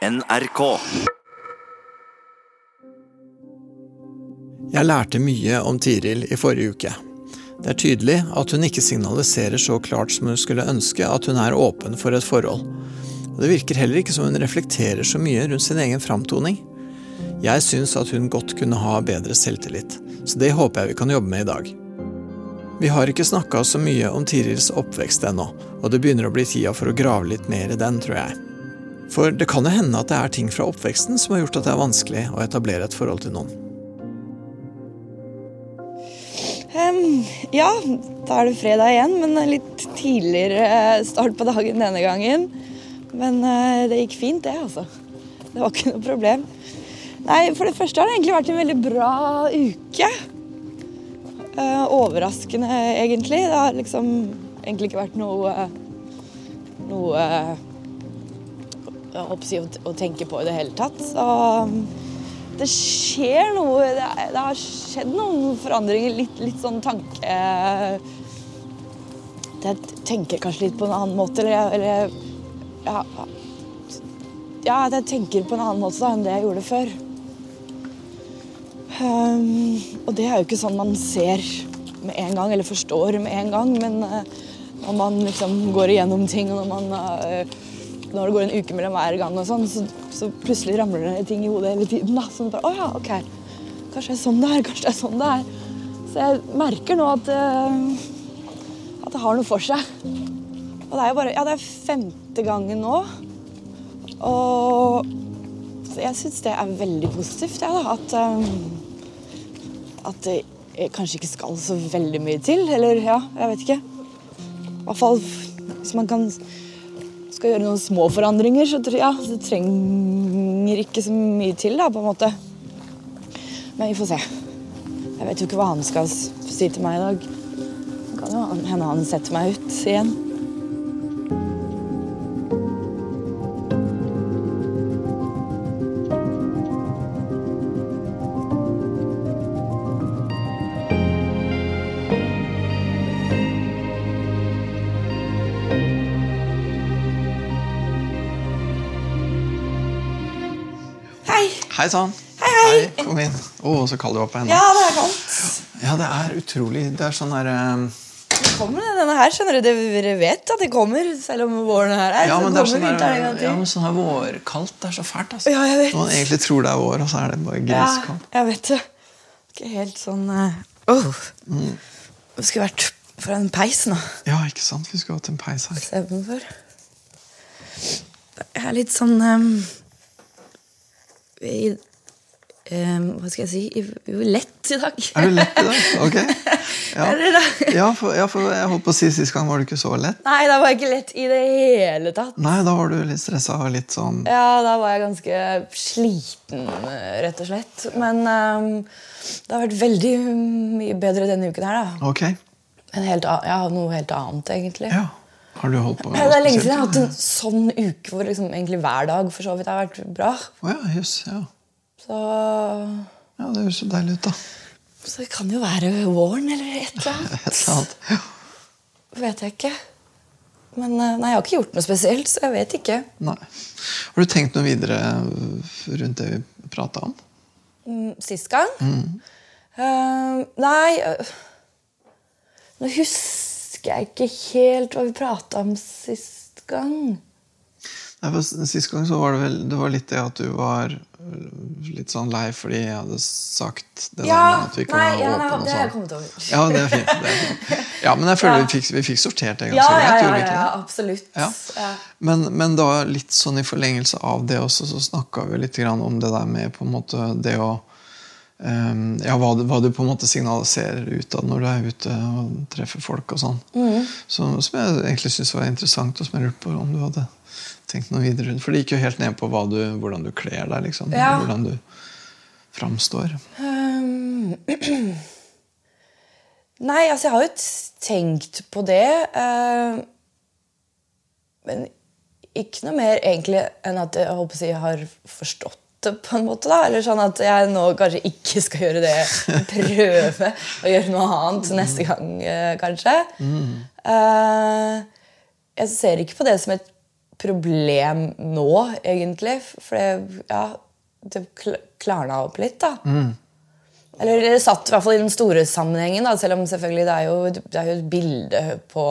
NRK. Jeg lærte mye om Tiril i forrige uke. Det er tydelig at hun ikke signaliserer så klart som hun skulle ønske at hun er åpen for et forhold. Og Det virker heller ikke som hun reflekterer så mye rundt sin egen framtoning. Jeg syns at hun godt kunne ha bedre selvtillit, så det håper jeg vi kan jobbe med i dag. Vi har ikke snakka så mye om Tirils oppvekst ennå, og det begynner å bli tida for å grave litt mer i den, tror jeg. For det kan jo hende at det er ting fra oppveksten som har gjort at det er vanskelig å etablere et forhold til noen. Um, ja, da er det fredag igjen, men litt tidligere start på dagen denne gangen. Men uh, det gikk fint, det, altså. Det var ikke noe problem. Nei, For det første har det egentlig vært en veldig bra uke. Uh, overraskende, egentlig. Det har liksom egentlig ikke vært noe Noe å, å, tenke på i det hele tatt. Så det skjer noe Det, det har skjedd noen forandringer. Litt, litt sånn tanke Jeg tenker kanskje litt på en annen måte, eller, eller ja, ja, jeg tenker på en annen måte da, enn det jeg gjorde før. Um, og det er jo ikke sånn man ser med en gang, eller forstår med en gang, men uh, når man liksom går igjennom ting, og når man uh, når det går en uke mellom hver gang, og sånn, så, så, plutselig ramler det ting i hodet hele tiden. da, sånn bare, å ja, ok, Kanskje det er sånn det er, kanskje det er sånn det er. Så jeg merker nå at, uh, at det har noe for seg. Og det er jo bare, ja, det er femte gangen nå. Og jeg syns det er veldig positivt, ja, da, at, um, at det kanskje ikke skal så veldig mye til. Eller ja, jeg vet ikke. I hvert fall hvis man kan skal gjøre noen små forandringer, så ja, det trenger ikke så mye til, da, på en måte. Men vi får se. Jeg vet jo ikke hva han skal si til meg i dag. Det kan jo hende han setter meg ut igjen. Hei! Hei sann. Hei, hei. Kom inn. Å, så kald du var på henne. Ja, det er kaldt. Ja, det er utrolig. Det er sånn der uh... Det kommer, denne her, skjønner du. Dere vet at det kommer, selv om våren her er. Ja, men det er sånn der, ja, men sånn her vårkaldt. Det er så fælt, altså. Ja, jeg vet. Man egentlig tror det er vår, og så er det bare Ja, jeg vet det. Ikke helt sånn uh, oh. Det skulle vært for en peis nå. Ja, ikke sant? Vi skulle hatt en peis her. Jeg er litt sånn um, i, um, Hva skal jeg si i, Lett i dag. Er du lett i dag? Ok. Ja. Ja, for, ja, for jeg holdt på å si Sist gang var du ikke så lett. Nei, da var jeg ikke lett i det hele tatt. Nei, da var du litt stressa og litt sånn Ja, da var jeg ganske sliten, rett og slett. Men um, det har vært veldig mye bedre denne uken her, da. Ok. En helt, ja, noe helt annet, egentlig. Ja. Har du holdt på med Det er lenge siden jeg har hatt en sånn uke hvor liksom egentlig hver dag for så vidt har vært bra. Oh, ja, yes, Ja. Så, ja, det høres så deilig ut, da. så det kan jo være våren eller et eller annet. Et eller annet. Ja. Vet jeg ikke. Men eh, nei, jeg har ikke gjort noe spesielt, så jeg vet ikke. Nei. Har du tenkt noe videre rundt det vi prata om? Mm, Sist gang? Eh, nei øh, Nå husker jeg ikke helt hva vi prata om sist gang. Nei, for Sist gang så var det vel det var litt det at du var øh, litt sånn lei fordi jeg hadde sagt det der med at vi ikke ja, åpne det har jeg sånn. kommet over. Ja, det er fint. Det er fint. Ja, men jeg føler Ja. vi, fikk, vi fikk sortert det Ja, ganske ja, greit. ja, ja, ja, absolutt. Ja. Ja. Men, men da litt sånn i forlengelse av det også, så snakka vi litt grann om det der med på en måte det å Ja, hva du, hva du på en måte signaliserer utad når du er ute og treffer folk og sånn. Mm. Så, som jeg egentlig syntes var interessant, og som jeg lurte på om du hadde tenkt noe videre rundt. For det gikk jo helt ned på du, hvordan du kler deg, liksom. Ja. Hvordan du framstår. Um, Nei, altså jeg har jo tenkt på det. Uh, men ikke noe mer egentlig enn at jeg håper jeg har forstått på en måte. da, Eller sånn at jeg nå kanskje ikke skal gjøre det. Prøve å gjøre noe annet neste gang, eh, kanskje. Eh, jeg ser ikke på det som et problem nå, egentlig. For det, ja, det klarna opp litt, da. Eller det satt i hvert fall i den store sammenhengen, da, selv om selvfølgelig det er jo, det er jo et bilde på,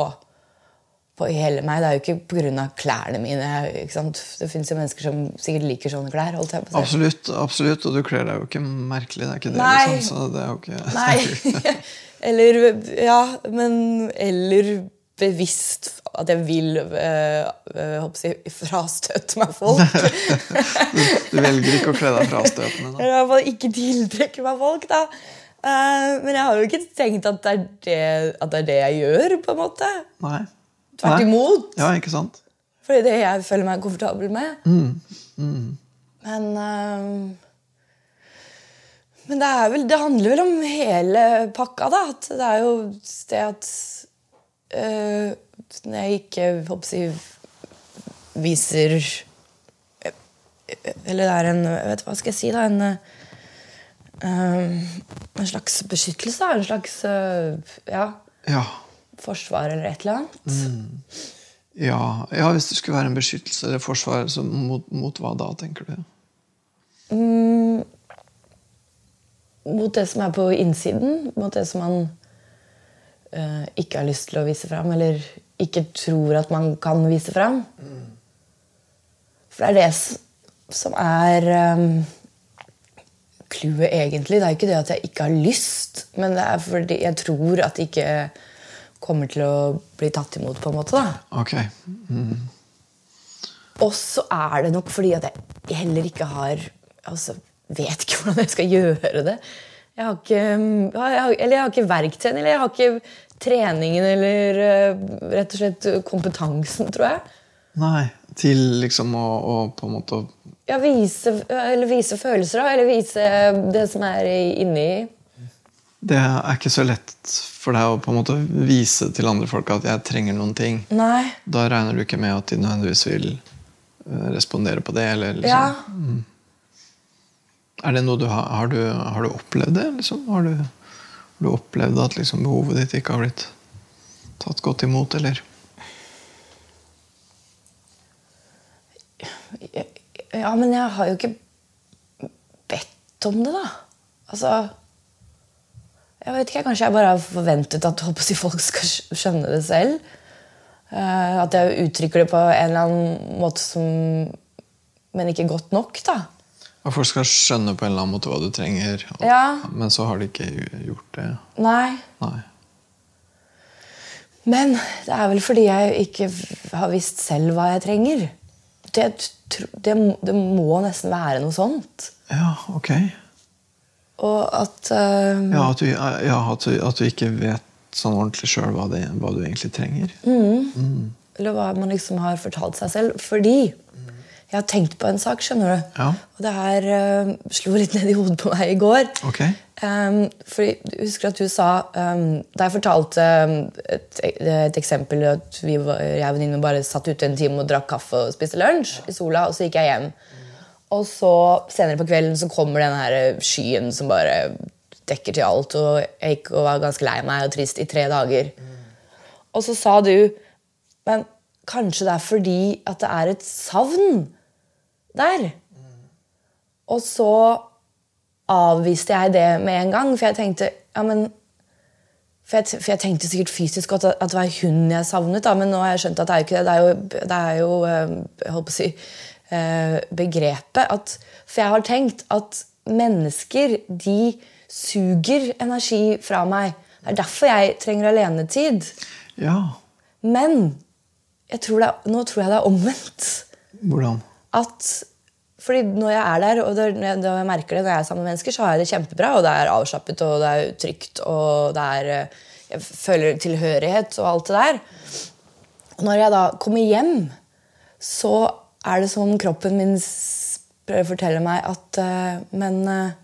på hele meg. Det er jo ikke pga. klærne mine. Det fins mennesker som sikkert liker sånne klær. Absolutt, absolutt, og du kler deg jo ikke merkelig. Det er ikke det, Nei. liksom. Så det ikke Nei. eller Ja, men Eller bevisst at jeg vil øh, øh, si, frastøte meg folk. Du velger ikke å kle deg frastøtende, da. Eller i hvert fall ikke tiltrekke meg folk, da. Uh, men jeg har jo ikke tenkt at det, det, at det er det jeg gjør, på en måte. Nei. Tvert imot. Ja, ikke sant? Fordi det jeg føler meg komfortabel med. Men eh, Men det, er vel, det handler vel om hele pakka, da. At det er jo det at uh, Når jeg ikke jeg, viser Eller det er en vet Hva skal jeg si, da? En, eh, en slags beskyttelse. En slags eh, ja, Ja. Forsvar eller et eller annet. Ja, ja, hvis det skulle være en beskyttelse eller forsvar, så mot, mot hva da, tenker du? mot det som er på innsiden. Mot det som man uh, ikke har lyst til å vise fram, eller ikke tror at man kan vise fram. For det er det som er um, clouet, egentlig. Det er ikke det at jeg ikke har lyst, men det er fordi jeg tror at det ikke kommer til å bli tatt imot, på en måte. da. Ok. Og så er det nok fordi at jeg heller ikke har altså, Vet ikke hvordan jeg skal gjøre det. Jeg har ikke, jeg har, eller jeg har ikke verktøyene, eller jeg har ikke treningen eller eh, rett og slett kompetansen, tror jeg. Nei. Til liksom å, å på en måte Ja, vise, eller vise følelser, da. Eller vise det som er inni. Det er ikke så lett for deg å på en måte vise til andre folk at jeg trenger noen ting. Nei. Da regner du ikke med at de nødvendigvis vil eh, respondere på det? Eller liksom. Ja. Er det noe du har, har, du, har du opplevd det? Liksom? Har, du, har du opplevd at liksom behovet ditt ikke har blitt tatt godt imot, eller? Ja, men jeg har jo ikke bedt om det, da. Altså Jeg vet ikke, Kanskje jeg bare har forventet at håper folk skal skjønne det selv. Uh, at jeg uttrykker det på en eller annen måte som Men ikke godt nok, da. At folk skal skjønne på en eller annen måte hva du trenger, og, Ja. men så har de ikke gjort det. Nei. Nei. Men det er vel fordi jeg ikke har visst selv hva jeg trenger. Det, det, det må nesten være noe sånt. Ja, ok. Og at eh, Ja, at du, ja, at du, at du ikke vet sånn ordentlig sjøl hva, hva du egentlig trenger. Eller hva man liksom har fortalt seg selv. Fordi jeg har tenkt på en sak, skjønner du. Ja. Og det her uh, slo litt ned i hodet på meg i går. Okay. Um, fordi, jeg husker at du sa um, Da jeg fortalte um, et, et eksempel at vi jeg og venninnen bare satt ute en time og drakk kaffe og spiste lunsj i sola, og så gikk jeg hjem. Og så senere på kvelden så kommer den her skyen som bare dekker til alt. Og jeg gikk og var ganske lei meg og trist i tre dager. Og så sa du Men kanskje det er fordi at det er et savn der. Og så avviste jeg det med en gang, for jeg tenkte ja, men for jeg, for jeg tenkte sikkert fysisk at, at det var hun jeg savnet, da, men nå har jeg skjønt at det er jo ikke det. Det er jo, det er jo eh, jeg holdt på å si, eh, begrepet at For jeg har tenkt at mennesker, de suger energi fra meg. Det er derfor jeg trenger alenetid. Ja. Men jeg tror det, er- nå tror jeg det er omvendt Hvordan? at fordi når jeg er der, og når jeg- merker det når jeg er sammen med mennesker, så har jeg det kjempebra, og det er avslappet, og det er trygt, og det er eh, Jeg føler tilhørighet og alt det der. Når jeg da kommer hjem, så er det som kroppen min prøver å fortelle meg at uh, Men uh,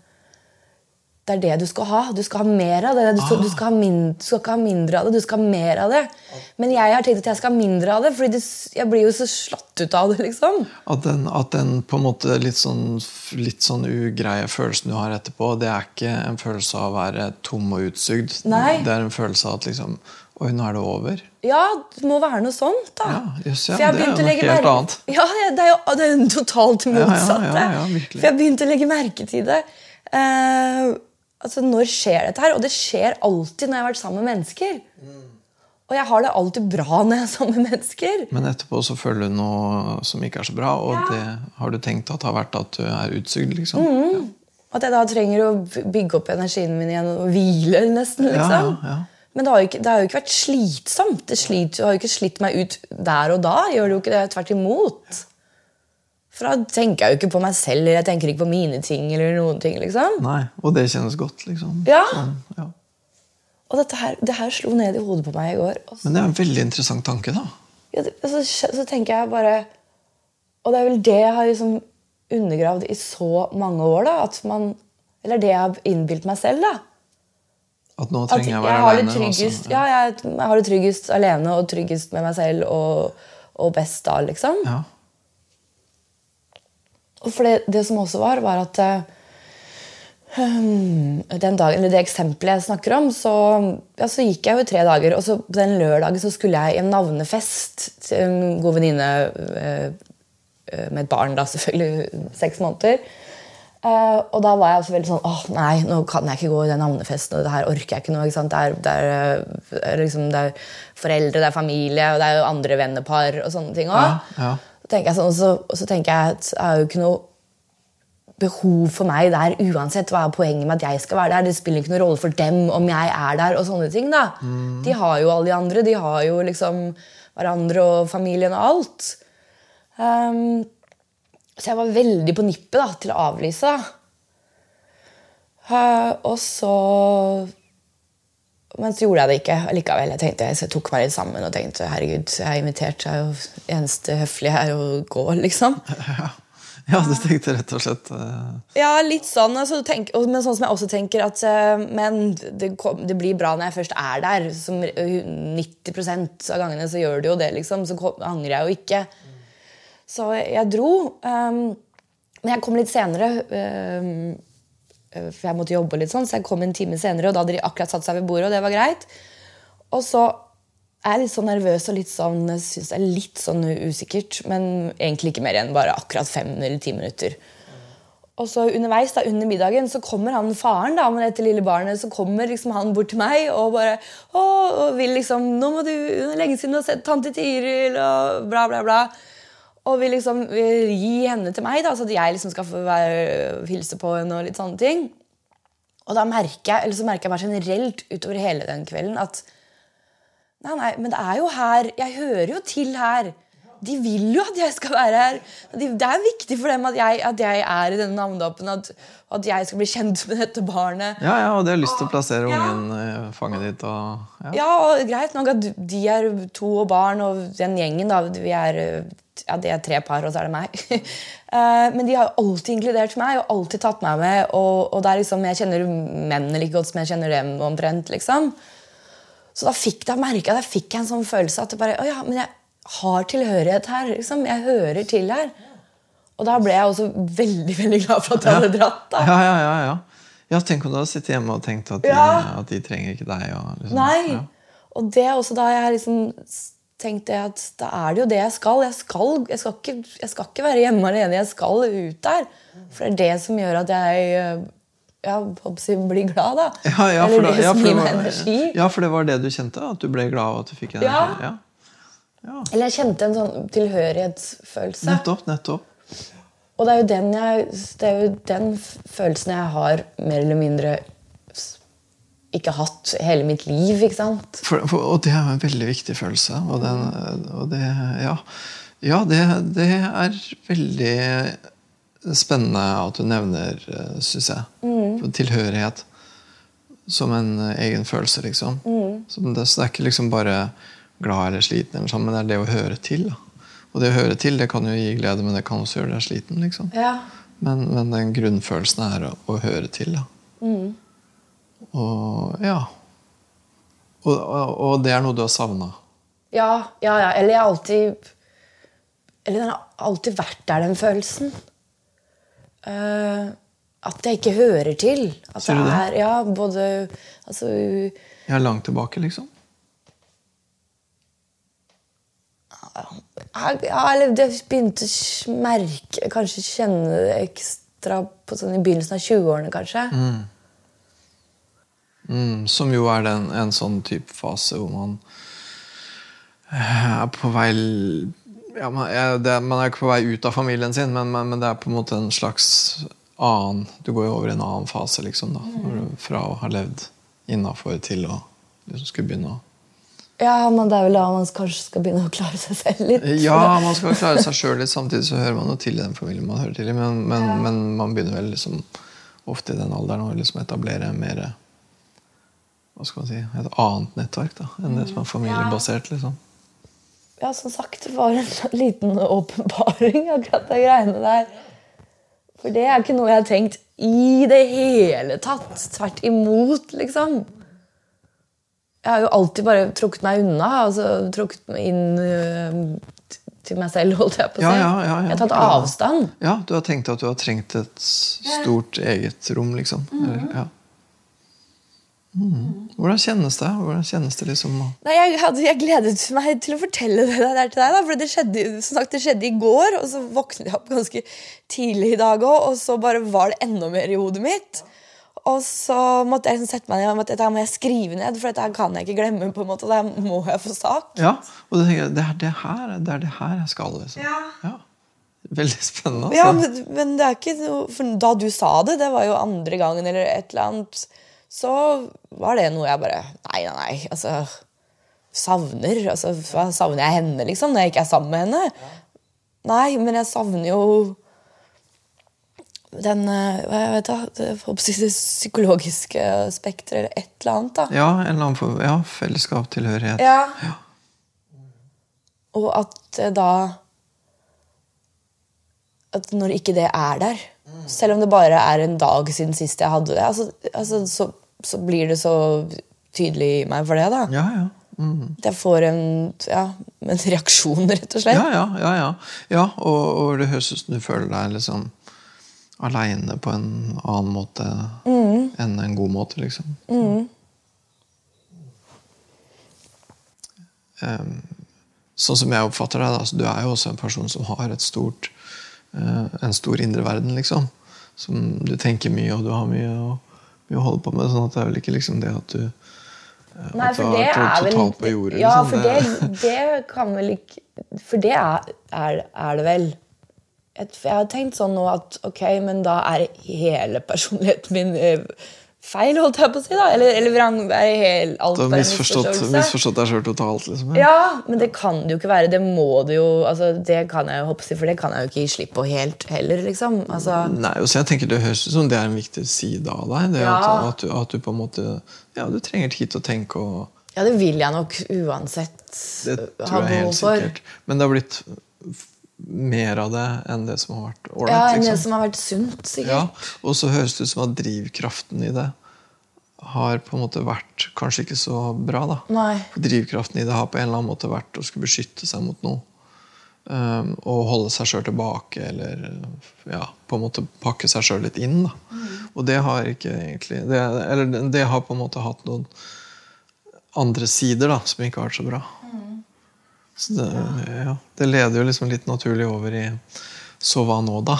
det er det du skal ha. Du skal ha mer av det. Du skal, du skal, ha, min, du skal ikke ha mindre av det, du skal ha mer av det. Men jeg har tenkt at jeg skal ha mindre av det, Fordi jeg blir jo så slått ut av det. liksom. At den, at den på en måte litt sånn, litt sånn ugreie følelsen du har etterpå, det er ikke en følelse av å være tom og utsugd. Nei. Det er en følelse av at liksom Oi, nå er det over? Ja, det må være noe sånt, da. Ja, jøss, ja, det er jo noe helt annet. Ja, ja, det er jo det er totalt ja, ja, motsatte. ja, virkelig. For jeg begynte å legge merke til det. Uh, altså, Når skjer dette her? Og det skjer alltid når jeg har vært sammen med mennesker. Og jeg har det alltid bra når jeg er sammen med mennesker. Men etterpå så føler du noe som ikke er så bra, og Ja. det har du tenkt at har vært at du er utsugd, liksom? Mm. At jeg da trenger å bygge opp energien min igjen og hvile, nesten. liksom. Ja, ja. Men det har, ikke, det har jo ikke vært slitsomt. Det sliter, har jo ikke slitt meg ut der og da. Gjør det jo ikke det, tvert imot. For da tenker jeg jo ikke på meg selv, eller jeg tenker ikke på mine ting. eller noen ting, liksom. Nei, Og det kjennes godt, liksom? Ja. Sånn, ja. Og dette her, det her slo ned i hodet på meg i går. Og så, Men det er en veldig interessant tanke, da. ja, det- så, så tenker jeg bare Og det er vel det jeg har liksom undergravd i så mange år. da, at man, Eller det jeg har innbilt meg selv. da, At nå At trenger jeg å være alene? tryggest, ja, jeg, jeg har det tryggest alene og tryggest med meg selv og, og best da, liksom. Ja. For det, det som også var, var at eh, hmm, den dagen, eller det eksempelet jeg snakker om, så, ja, så gikk jeg jo i tre dager. Og så på den lørdagen så skulle jeg i en navnefest til en god venninne eh, eh, med et barn, da selvfølgelig, seks måneder. Eh, og da var jeg også veldig sånn åh nei, nå kan jeg ikke gå i den navnefesten. og det her orker jeg ikke noe, ikke? Det er, det, er, liksom, det er foreldre, det er familie, og det er jo andre vennepar og sånne ting òg. Ja, ja. Så sånn, og så, og så tenker jeg at det er jo ikke noe behov for meg der uansett. Hva er poenget med at jeg skal være der? Det spiller ikke noen rolle for dem om jeg er der. og sånne ting da. De har jo alle de andre. De har jo liksom hverandre og familien og alt. Ehm, så jeg var veldig på nippet da, til å avlyse. Uh, og så Men så gjorde jeg det ikke likevel. Jeg tenkte, jeg tok meg litt sammen og tenkte herregud, jeg er invitert. jeg er jo eneste høflige her å gå, liksom. ja, du tenkte rett og slett uh... Ja, litt sånn. Altså, tenk, men sånn som jeg også tenker at uh, Men det, kom, det blir bra når jeg først er der. Som 90% av gangene så gjør det jo det, liksom. Så angrer jeg jo ikke. Så jeg dro. ehm, men jeg kom litt senere. ehm, for jeg måtte jobbe litt sånn, så jeg kom en time senere, og da hadde de akkurat satt seg ved bordet, og det var greit. Og så er jeg litt sånn nervøs og litt sånn, synes det er litt sånn usikkert, men egentlig ikke mer enn bare akkurat fem eller ti minutter. Og så underveis da, under middagen så kommer han faren da, med dette lille barnet så kommer liksom han bort til meg og bare å, og vil liksom, nå må du, lenge siden du har sett tante Tiril og bla bla bla. Og vil liksom gi henne til meg, da, så at jeg liksom skal få være, hilse på henne. Og litt sånne ting. Og da merker jeg, eller så merker jeg bare generelt utover hele den kvelden at Nei, nei, men det er jo her. Jeg hører jo til her. De vil jo at jeg skal være her. Det er viktig for dem at jeg, at jeg er i denne navnedåpen. At, at jeg skal bli kjent med dette barnet. Ja, ja, og de har lyst til å plassere Ja. ungen i fanget ditt. Og, ja. Ja, og greit nok at de er to og barn, og den gjengen, da, vi er, ja, det er tre par, og så er det meg. Eh, Men de har jo alltid inkludert meg og alltid tatt meg med. Og, og er liksom, jeg kjenner mennene like godt som jeg kjenner dem omtrent. liksom. Så da fikk da merke jeg, da fikk jeg en sånn følelse at det bare, å ja, men jeg har tilhørighet her. liksom, Jeg hører til her. Og da ble jeg også veldig veldig glad for at jeg hadde dratt. da. Ja, ja, ja, ja. ja, Tenk om du hadde sittet hjemme og tenkt at de, Ja. at de trenger ikke deg. Og, liksom, Nei. Og det er også da jeg liksom tenkte jeg at da er det jo det jeg skal. Jeg skal, jeg skal, ikke, jeg skal ikke være hjemme alene, jeg skal ut der. For det er det som gjør at jeg ja, blir glad, da. Ja, ja, Eller da- det ja, som for gir det meg var- energi. Ja, for det var det du kjente? At du ble glad av at du fikk energi? Ja. ja. Eller jeg kjente en sånn tilhørighetsfølelse. Nettopp. nettopp. Og det er jo den, jeg, det er jo den følelsen jeg har mer eller mindre ikke hatt hele mitt liv. ikke sant? For, for, og det er en veldig viktig følelse. Og, den, og det Ja, ja det, det er veldig spennende at du nevner, syns jeg, Mm. tilhørighet som en eh, egen følelse, liksom. Som det, så det er ikke liksom bare glad eller sliten, eller sånn, men det er det å høre til. Da. Og det å høre til det kan jo gi glede, men det kan også gjøre deg sliten. liksom. Ja. Men, men den grunnfølelsen er å, å høre til. Da. Og ja. Og, og, og det er noe du har savna. Ja, ja, ja. Eller jeg har alltid Eller den har alltid vært der, den følelsen. Uh, at jeg ikke hører til. At Sier du det det? er Ja, både Altså Ja, langt tilbake, liksom. Ja, eller det begynte å merke Kanskje kjenne det ekstra på sånn i begynnelsen av 20-årene, kanskje. Mm, som jo er den, en sånn type fase hvor man eh, er på vei ja, man, er, det, man er ikke på vei ut av familien sin, men, men, men, det er på en måte en slags annen Du går jo over i en annen fase, liksom. da, du, Fra å ha levd innafor til å liksom skulle begynne å Ja, men det er vel da man kanskje skal begynne å klare seg selv litt. Ja, man skal klare seg sjøl litt. Samtidig så hører man jo til i den familien man hører til i. Men, men, ja. men man begynner vel liksom ofte i den alderen å liksom etablere mer hva skal man si, et annet nettverk da, enn det som er familiebasert. liksom. Ja, som sagt, det var en liten åpenbaring, akkurat de greiene der. For det er ikke noe jeg har tenkt i det hele tatt. Tvert imot, liksom jeg har jo alltid bare trukket meg unna. altså Trukket meg inn uh, til meg selv, holdt jeg på å si. Ja, ja, ja, jeg har tatt avstand. Ja, Du har tenkt at du har trengt et stort eget rom, liksom? Mm. Eller, ja. Mm. Hvordan kjennes det? Hvordan kjennes det liksom? Nei, jeg, hadde, jeg, gledet meg til å fortelle det der til deg. Da, for det skjedde, som sagt, det skjedde i går, og så våknet jeg opp ganske tidlig i dag òg, og så bare var det enda mer i hodet mitt. Og så måtte jeg liksom sette meg ned og dette må jeg skrive ned, for dette kan jeg ikke glemme. på en måte, Det må jeg få sak. Ja, og det, det, er, det, her, det er det her jeg skal. liksom. Ja. ja. Veldig spennende. Altså. Ja, men, men, det er ikke noe, for Da du sa det, det var jo andre gangen, eller et eller annet, så var det noe jeg bare Nei, nei, nei. altså, Savner. altså, savner jeg henne, liksom, når jeg ikke er sammen med henne? Ja. Nei, men jeg savner jo den eh, hva jeg vet da, det psykologiske spekteret eller et eller annet. da. Ja, en eller annen for, ja, fellesskap, tilhørighet. Ja. ja. Og at da At når ikke det er der, selv om det bare er en dag siden sist jeg hadde det, altså, altså, så, så, blir det så tydelig i meg for det. da. Ja, ja. Mm. Jeg får en, ja, en reaksjon, rett og slett. Ja, ja, ja, ja. ja og, og, det høres ut som du føler deg liksom aleine på en annen måte mm. enn en god måte, liksom. Mm. Um, sånn som jeg oppfatter deg, altså, du er jo også en person som har et stort, uh, en stor indre verden, liksom. Som du tenker mye, og du har mye å, mye å holde på med. sånn at det er vel ikke liksom det at du uh, Nei, for det er vel jordet, Ja, liksom. for det, det, kan vel ikke For det er, er, er det vel jeg har tenkt sånn nå at ok, men da er hele personligheten min eh, feil, holdt jeg på å si. da Eller, eller vrang, er hel, alt Du har misforstått, misforstått deg sjøl totalt? liksom ja. ja. men det kan det jo ikke være. Det må det jo altså, Det kan jeg jo hoppe for det kan jeg jo ikke gi slipp på helt heller. liksom altså, Nei, så jeg tenker Det høres ut som det er en viktig side av deg. Det ja. at, at, du, at, du, på en måte Ja, du trenger tid til å tenke og Ja, det vil jeg nok uansett det tror jeg helt sikkert. Men det har blitt mer av det enn det som har vært ålreit. Ja, enn liksom. det som har vært sunt, sikkert. Ja, og så høres det ut som at drivkraften i det har på en måte vært kanskje ikke så bra. da. Nei. Drivkraften i det har på en eller annen måte vært å skulle beskytte seg mot noe. Um, og holde seg sjøl tilbake, eller ja, på en måte pakke seg sjøl litt inn. da. Mm. Og det har ikke egentlig det, Eller det har på en måte hatt noen andre sider da, som ikke har vært så bra. Mm. Så det, ja, det leder jo liksom litt naturlig over i Så hva nå, da?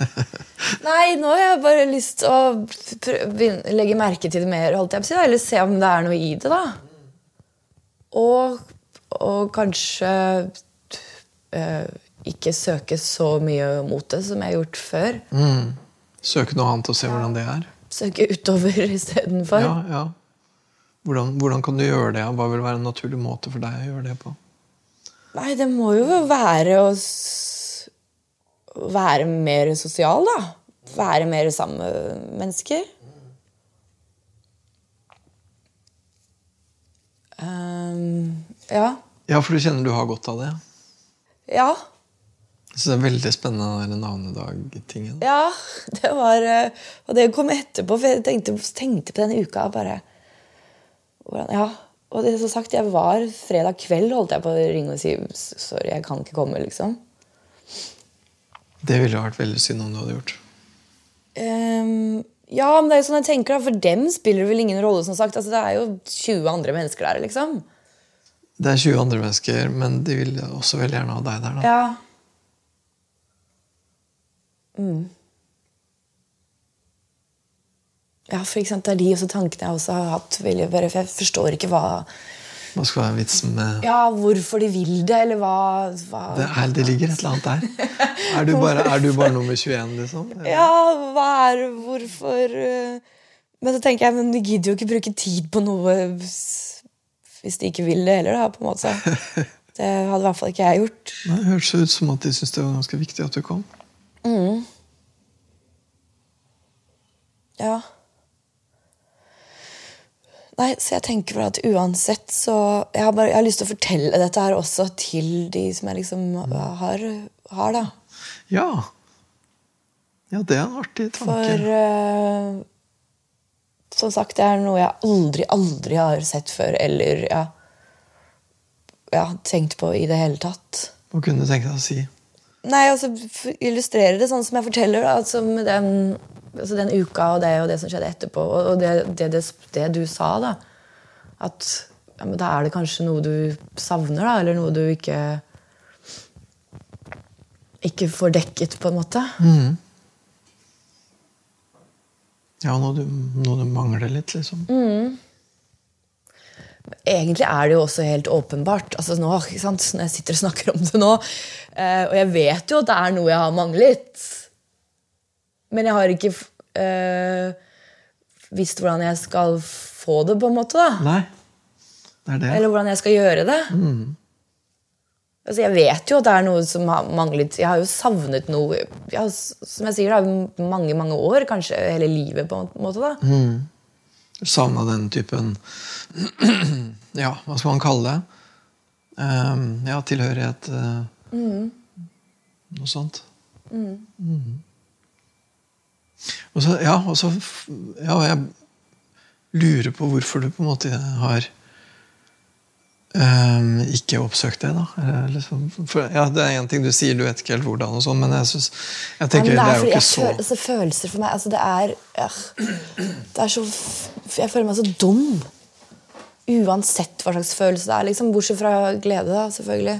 Nei, nå har jeg bare lyst til å legge merke til det mer, holdt jeg på å si, eller se om det er noe i det. da. Og, og kanskje øh, ikke søke så mye mot det som jeg har gjort før. Mm. Søke noe annet og se hvordan det er? Søke utover istedenfor. Ja, ja. Hvordan, hvordan, kan du gjøre det? Hva vil være en naturlig måte for deg å gjøre det på? Nei, det må jo være å være mer sosial, da. Være mer sammen med mennesker. Um, ja. Ja, for du kjenner du har godt av det? Ja. Så det er veldig spennende den navnedag-tingen. Ja, det var eh, Og det kom etterpå, for jeg tenkte, tenkte på denne uka bare hvordan, Ja, og det som sagt, jeg var fredag kveld holdt jeg på å ringe og si sorry, jeg kan ikke komme. liksom. Det ville vært veldig synd om du hadde gjort. Um, ja, men det er jo sånn jeg tenker da, For dem spiller det vel ingen rolle. som sagt. Altså, det er jo 20 andre mennesker der. liksom. Det er 20 andre mennesker, men de vil også veldig gjerne ha deg der. da. Ja. Mm. Ja, for det er de også tankene jeg også har hatt. veldig, bare, for Jeg forstår ikke hva Hva skal være vitsen med Ja, hvorfor de vil det, eller hva, hva det, er, det ligger et eller annet der. Er du bare, er du bare nummer 21, liksom? Ja, hva er Hvorfor øh, Men så tenker jeg, men de gidder jo ikke bruke tid på noe hvis de ikke vil det heller, da, på en måte. Det hadde i hvert fall ikke jeg gjort. Nei, Det hørtes ut som at de syntes det var ganske viktig at du kom. Ja. Nei, så jeg tenker at uansett så jeg har, bare, jeg har lyst til å fortelle dette her også til de som jeg liksom har, har da. Ja. Ja, det er en artig tanke. For uh, som sagt, det er noe jeg aldri, aldri har sett før eller ja, ja, tenkt på i det hele tatt. Hva kunne du tenke deg å si? Nei, altså illustrere det sånn som jeg forteller, da. Altså med den, altså den uka og det og det som skjedde etterpå, og det, det, det, det du sa, da. At ja, men da er det kanskje noe du savner, da, eller noe du ikke ikke får dekket, på en måte. Ja, noe du, noe du mangler litt, liksom. Egentlig er det jo også helt åpenbart. Altså nå, ikke sant? Når jeg sitter og snakker om det nå. eh, og jeg vet jo at det er noe jeg har manglet. Men jeg har ikke øh, visst hvordan jeg skal få det, på en måte. da. Nei, det er det. Eller hvordan jeg skal gjøre det. Altså, jeg vet jo at det er noe som har manglet. Jeg har jo savnet noe har, som jeg sier, da, mange mange år. Kanskje hele livet, på en måte. da. Savna den typen Ja, hva skal man kalle det? Um, ja, tilhørighet eh, Noe sånt. Mhm. Og så, ja, og så Ja, jeg lurer på hvorfor du på en måte har um, ikke oppsøkt det, da. Liksom, for, ja, det er én ting du sier, du vet ikke helt hvordan, og sånn, men jeg, synes, jeg tenker ja, det er jo fordi ikke jeg så føl- altså, Følelser for meg altså, Det er øh, Det er så Jeg føler meg så dum. Uansett hva slags følelse det er. Liksom, bortsett fra glede, da, selvfølgelig.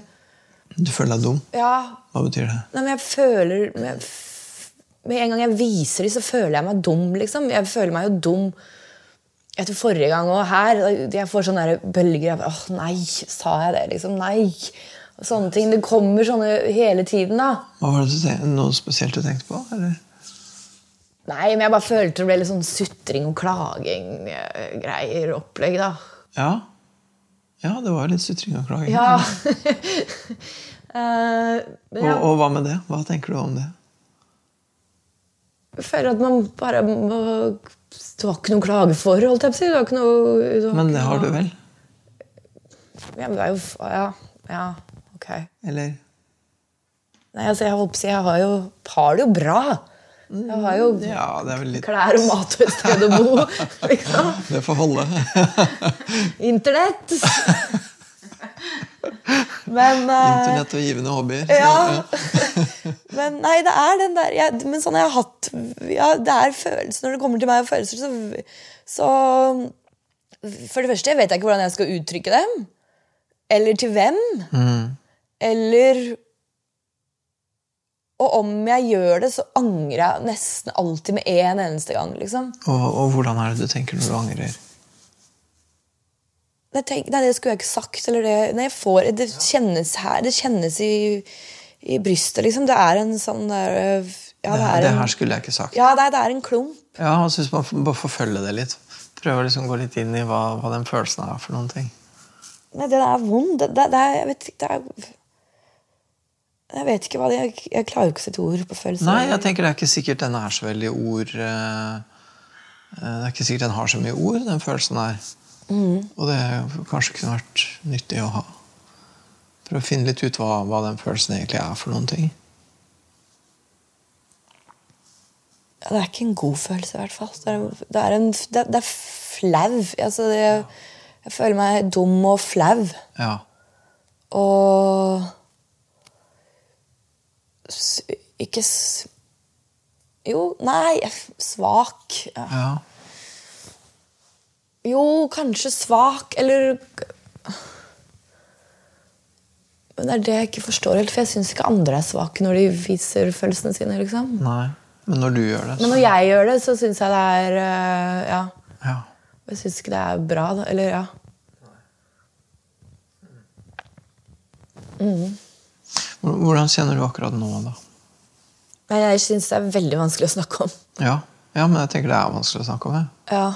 Du føler deg dum? Ja, Hva betyr det? Nei, men jeg føler Med, f- med en gang jeg viser dem, så føler jeg meg dum. liksom. Jeg føler meg jo dum etter forrige gang og her. Jeg får sånne bølger av åh, nei, sa jeg det? liksom, Nei. Sånne ting. Det kommer sånne hele tiden. da. Hva var det du Noe spesielt du tenkte på? Eller? Nei, men jeg bare følte det ble litt sånn sutring og klaging. eh, opplegg, da. Ja. ja, det var litt sutring og klaging. Ja. uh, ja. Og, og hva med det? Hva tenker du om det? Føler at man bare må Det var ikke noe klageforhold, holdt jeg på å si. Det var ikke noe, det var Men det har du vel? Ja, men det er jo Ja. ja ok. Eller? Nei, altså, jeg holdt på å si, jeg har jo har det jo bra. Jeg har jo Ja, det er vel litt klær og mat og et sted å bo. liksom. Det får holde. Internett. Men uh, Internett og givende hobbyer. Ja. men nei, det er den der jeg, Men sånn jeg har hatt ja, Det er følelser når det kommer til meg og følelser, så, så For det første jeg vet jeg ikke hvordan jeg skal uttrykke dem. Eller til hvem. Eller Og om jeg gjør det, så angrer jeg nesten alltid med en eneste gang. liksom. Og, og hvordan er det du tenker når du angrer? Nei, tenk, nei, det skulle jeg ikke sagt. Eller det, nei, jeg får, det kjennes her, det kjennes i, i brystet, liksom. Det er en sånn der øh, ja, Det, er det en, her skulle jeg ikke sagt. ja, det, det er en klump. Ja, og så hvis man f- bare forfølger det litt. Prøve å liksom gå litt inn i hva, hva den følelsen er for noen ting. Nei, den er vond. Det, det, er, jeg vet ikke det er, Jeg vet ikke hva det er. Jeg, klarer ikke å sette ord på følelser. Nei, jeg tenker det er ikke sikkert den er så veldig ord eh, eh, Det er ikke sikkert den har så mye ord, den følelsen der. Og det kanskje kunne vært nyttig å ha. For å finne litt ut hva, hva den følelsen egentlig er for noen ting. Ja, det er ikke en god følelse, i hvert fall. Det er, det er, en, det, det er flau. Altså, det, jeg føler meg dum og flau. Ja. Og Ikke. Jo, nei Svak. Ja. ja. Jo, kanskje svak, eller Men det er det jeg ikke forstår helt, for jeg syns ikke andre er svake når de viser følelsene sine. liksom. Nei. Men når du gjør det, Men når jeg gjør det, så syns jeg det er eh, Ja. Ja. Jeg syns ikke det er bra. da. Eller ja. Hvordan kjenner du akkurat nå, da? Jeg syns det er veldig vanskelig å snakke om. Ja. ja, men jeg tenker det er vanskelig å snakke om. Jeg. Ja.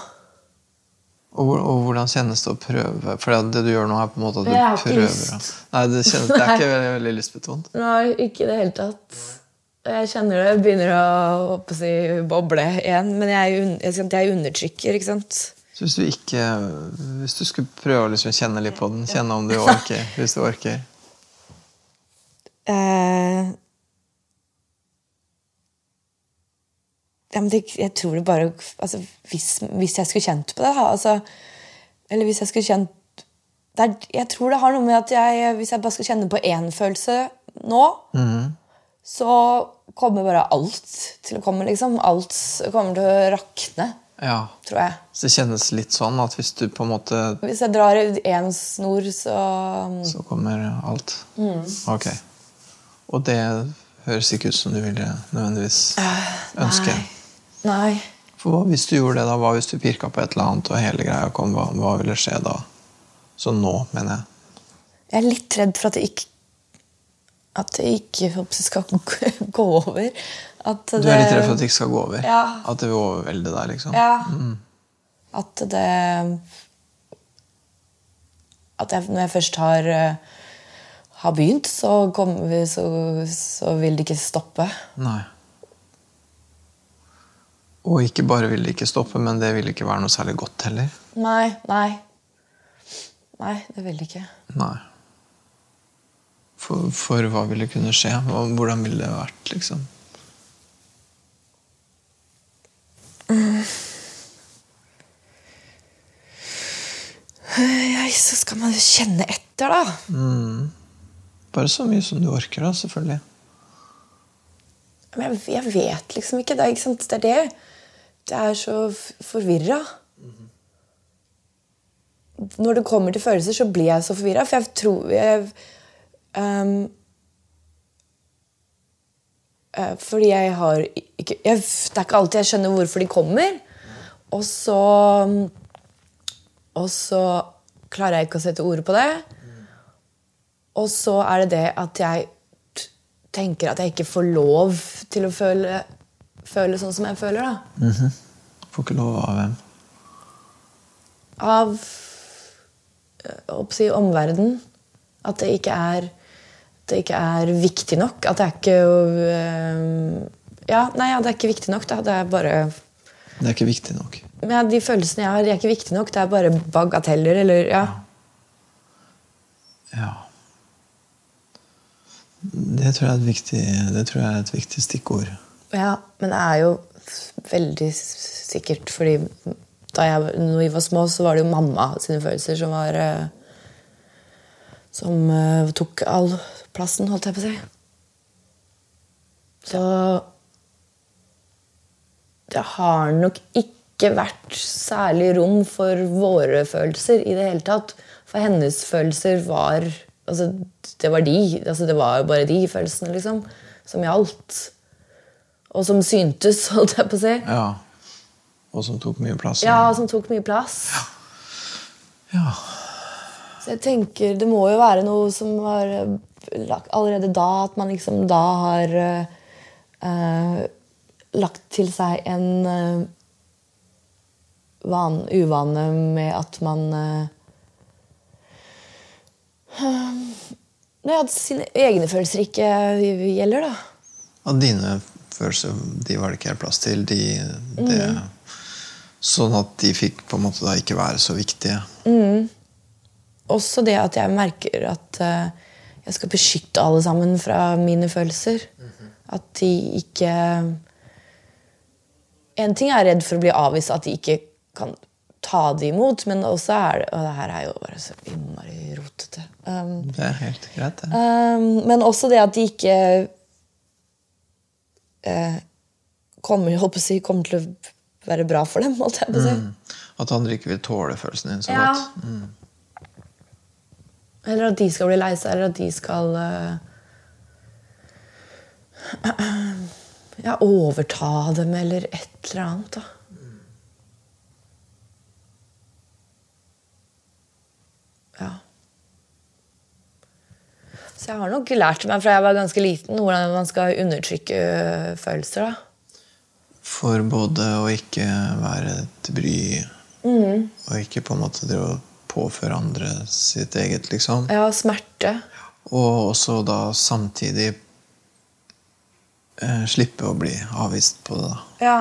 Og, og hvordan kjennes det å prøve? For det, du gjør nå, er på en måte at du Jeg har ikke prøver lyst. Nei, det, kjennes, det er ikke veldig, veldig lystbetont. Nei, ikke i det hele tatt. Jeg kjenner det begynner å å si, boble igjen. Men jeg, jeg, jeg undertrykker, ikke sant. Så hvis du ikke Hvis du skulle prøve å liksom kjenne litt på den, kjenne om du orker, hvis du orker Eh, ja, men det, jeg tror det bare altså, hvis, hvis jeg skulle kjent på det altså, Eller hvis jeg skulle kjent er, Jeg tror det har noe med at jeg, hvis jeg bare skal kjenne på én følelse nå, så kommer bare alt til å komme, liksom. Alt kommer til å rakne, Ja. tror jeg. Så det kjennes litt sånn at hvis du på en måte Hvis jeg drar én snor, så Så kommer alt. Mm. Ok. Og det høres ikke ut som du ville nødvendigvis ønske. Nei. Nei. For hva hvis du gjorde det, da? Hva hvis du pirka på et eller annet, og hele greia kom? Hva, hva ville skje da? Så nå, mener jeg. Jeg er litt redd for at det ikke At det ikke skal gå over. At Du er litt redd for at det ikke skal gå over? Ja. At det vil overvelde deg? liksom? Ja. At det At jeg, når jeg først har, eh, har begynt, så, kommer så, så vil det ikke stoppe. Nei. Og ikke bare vil det ikke stoppe, men det vil ikke være noe særlig godt heller. Nei, nei. Nei, det vil det ikke. Nei. For, for hva ville kunne skje? Hvordan ville det vært, liksom? Nei, så skal man jo kjenne etter, da. Bare så mye som du orker, da, selvfølgelig. Men jeg, jeg vet liksom ikke. Det er, ikke sant? det er det. Det er så forvirra. Når det kommer til følelser, så blir jeg så forvirra. For jeg tror jeg, eh, Fordi jeg har ikke jeg, Det er ikke alltid jeg skjønner hvorfor de kommer. Og så Og så klarer jeg ikke å sette ord på det. Og så er det det at jeg tenker at jeg ikke får lov til å føle, føle sånn som jeg føler. da. Får ikke lov av hvem. Av øh, oppsi, omverdenen. At det ikke er det ikke er viktig nok. At det er ikke øh, Ja, nei, ja, det er ikke viktig nok. Da. Det er bare Det er ikke viktig nok. ja, De følelsene jeg har, de er ikke viktige nok. Det er bare bagateller. Eller, ja. Ja. Det tror jeg er et viktig, det tror jeg er et viktig stikkord. Ja, men det er jo veldig sikkert fordi da jeg, når vi var små, så var det jo mamma sine følelser som var eh, Som eh, tok all plassen, holdt jeg på å si. Så det har nok ikke vært særlig rom for våre følelser i det hele tatt. For hennes følelser var altså, Det var de. Altså, det var jo bare de følelsene, liksom, som gjaldt. Og som syntes, holdt jeg på å si. Ja. Og som tok mye plass. Ja, og som tok mye plass. Ja. Så jeg tenker det må jo være noe som var eh, lagt allerede da, at man liksom da har eh, eh, lagt til seg en uh, van, uvane med at man uh, Nei, At sine egne følelser ikke gjelder, da. At dine følelser de var det ikke helt plass til. De, det, Sånn at de fikk på en måte da ikke være så viktige. Også det at jeg merker at uh, jeg skal beskytte alle sammen fra mine følelser. At de ikke En ting er redd for å bli avvist, at de ikke kan ta det imot, men også er det Og det her er jo bare så innmari rotete. Um, Det er helt greit, det. um, men også det at de ikke eh, kommer, si, kommer til å være bra for dem, holdt jeg på å si. At andre ikke vil tåle følelsen din så Ja. godt. Eller at de skal bli lei seg, eller at de skal uh, ja, overta dem, eller et eller annet. da. Ja. Så jeg har nok lært meg fra jeg var ganske liten, hvordan man skal undertrykke øh, følelser. da. For både å ikke være til bry og ikke på en måte drive og påføre andre sitt eget, liksom. Ja, smerte. Og også da samtidig eh, slippe å bli avvist på det, da. Ja.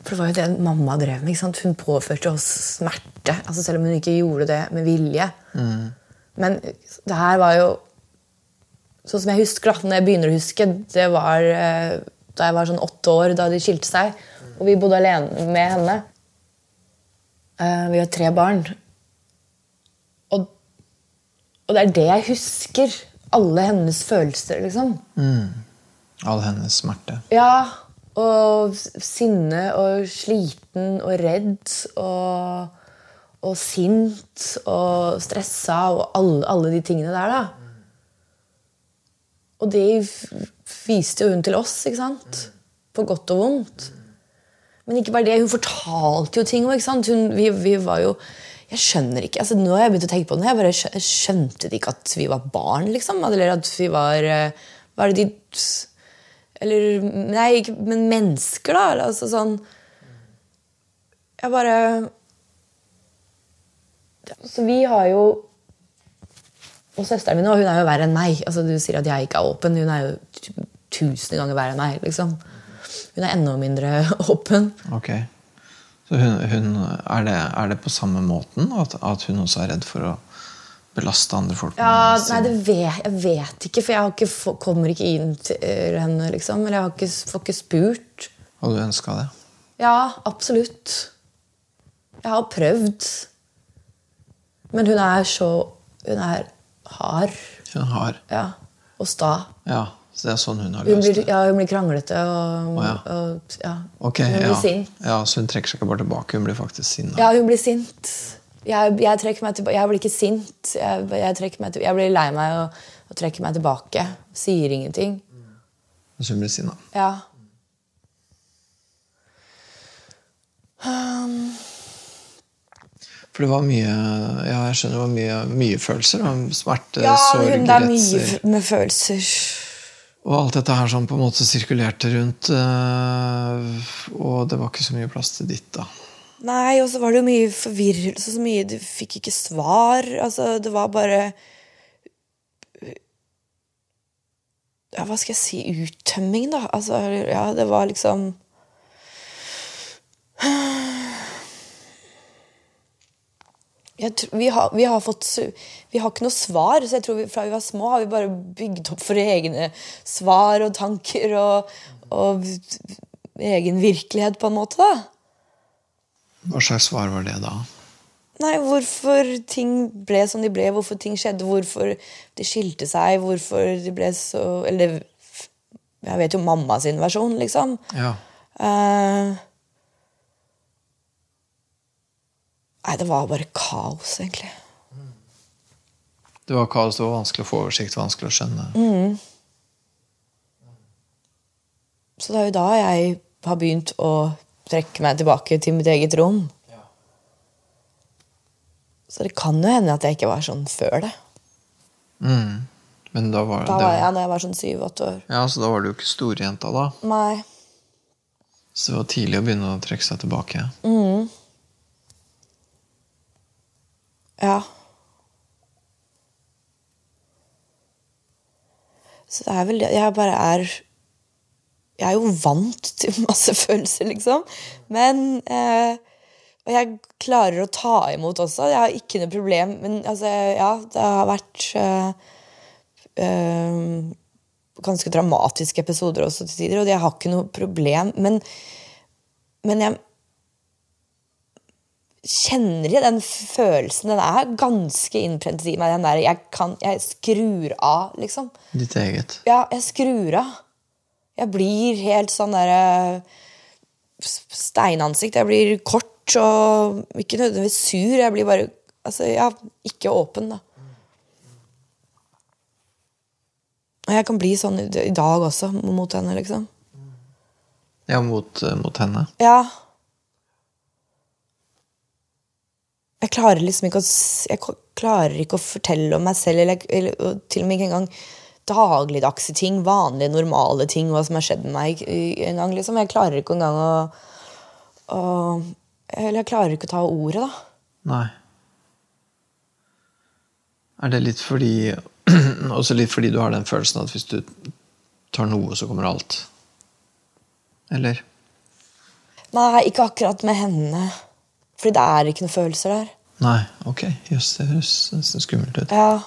For det var jo det mamma drev med. Hun påførte oss smerte. altså Selv om hun ikke gjorde det med vilje. Men det her var jo Sånn som jeg husker da, når jeg begynner å huske, det var eh, da jeg var sånn åtte år, da de skilte seg. Og vi bodde alene med henne. Eh, vi har tre barn. Og, og det er det jeg husker. Alle hennes følelser, liksom. All hennes smerte. Ja, og sinne og sliten og redd og, og sint og stressa og alle, alle de tingene der, da. Og det viste jo hun til oss, ikke sant? På godt og vondt. Men ikke bare det, hun fortalte jo ting òg. Vi, vi var jo Jeg skjønner ikke, altså Nå har jeg begynt å tenke på det, jeg bare skjønte ikke at vi var barn, liksom. Eller at vi var eh, Hva er det de Eller Nei, ikke, men mennesker, da. Altså sånn Jeg bare Så vi har jo Og søsteren min hun er jo verre enn meg. Altså, du sier at jeg ikke er åpen. Hun er jo tusen ganger verre enn meg. liksom. Hun er enda mindre åpen. Ok. Så hun, hun, er, det, er det på samme måten at, at hun også er redd for å belaste andre folk? Ja, nei, det vet, Jeg vet ikke, for jeg har ikke, kommer ikke inn til henne. liksom. Eller jeg har ikke, får ikke spurt. Hadde du ønska det? Ja, absolutt. Jeg har prøvd. Men hun er så Hun er hard. Hun har Ja. Og sta. Ja, så det er sånn hun har løst det? ja, hun blir kranglete og, Å, ja. og ja. Okay, Hun blir ja. sint. ja. Så hun trekker seg ikke bare tilbake, hun blir faktisk sint? Ja, hun blir sint. Jeg, jeg trekker meg tilbake. Jeg blir ikke sint. Jeg, jeg, trekker meg jeg blir lei meg og, og trekker meg tilbake. Sier ingenting. Så hun blir sinna? Ja. Um, For det var mye Ja, jeg skjønner det var mye, mye følelser. Smerte, ja, sorg, hun, det er mye med følelser. Og alt dette her som på en måte sirkulerte rundt. øh, og det var ikke så mye plass til ditt, da. Nei, og så var det jo mye forvirrelse. Så mye Du fikk ikke svar. Altså, det var bare Ja, hva skal jeg si? Uttømming, da. Altså, ja, det var liksom vi, har, vi har fått Vi har ikke noe svar, så jeg tror vi, fra vi var små, har vi bare bygd opp for egne svar og tanker og, og egen virkelighet, på en måte, da. Hva slags svar var det da? Nei, hvorfor ting ble som de ble, hvorfor ting skjedde, hvorfor de skilte seg, hvorfor de ble så Eller jeg vet jo mamma sin versjon, liksom. Ja. Eh, nei, det var bare kaos, egentlig. Det var kaos, det var vanskelig å få oversikt, vanskelig å skjønne. Mm. Så det er jo da jeg har begynt å trekke meg tilbake til mitt eget rom. Så det kan jo hende at jeg ikke var sånn før det. Mm. Men da var Da det var jeg når jeg var sånn syv-åtte år. Ja, så da var du jo ikke storjenta da. Nei. Så det var tidlig å begynne å trekke seg tilbake. Ja. Så det er vel det Jeg bare er Jeg er jo vant til masse følelser, liksom. Men eh, Og jeg klarer å ta imot også. Jeg har ikke noe problem. Men altså, ja, det har vært eh, eh, ganske dramatiske episoder også til tider, og jeg har ikke noe problem. Men, men jeg kjenner jeg den følelsen. Den er ganske innprentet i meg. Den der, jeg, kan, jeg skrur av, liksom. Ditt eget. Ja, jeg skrur av. Jeg blir helt sånn derre steinansikt. Jeg blir kort og ikke nødvendigvis sur. Jeg blir bare Altså, ja, ikke åpen, da. Og jeg kan bli sånn i i dag også, mot henne, liksom. Ja, mot, eh, mot henne. Ja. Jeg klarer liksom ikke å Jeg klarer ikke å fortelle om meg selv, eller, eller til og med ikke engang dagligdagse ting, vanlige, normale ting, hva som har skjedd med meg en gang. liksom. Jeg klarer ikke engang å, å Eller jeg klarer ikke å ta ordet, da. Nei. Er det litt fordi Også litt fordi du har den følelsen at hvis du tar noe, så kommer alt? Eller? Nei, ikke akkurat med henne. Fordi det er ikke noen følelser der. Nei, ok. Jøss, det høres nesten skummelt ut. Ja,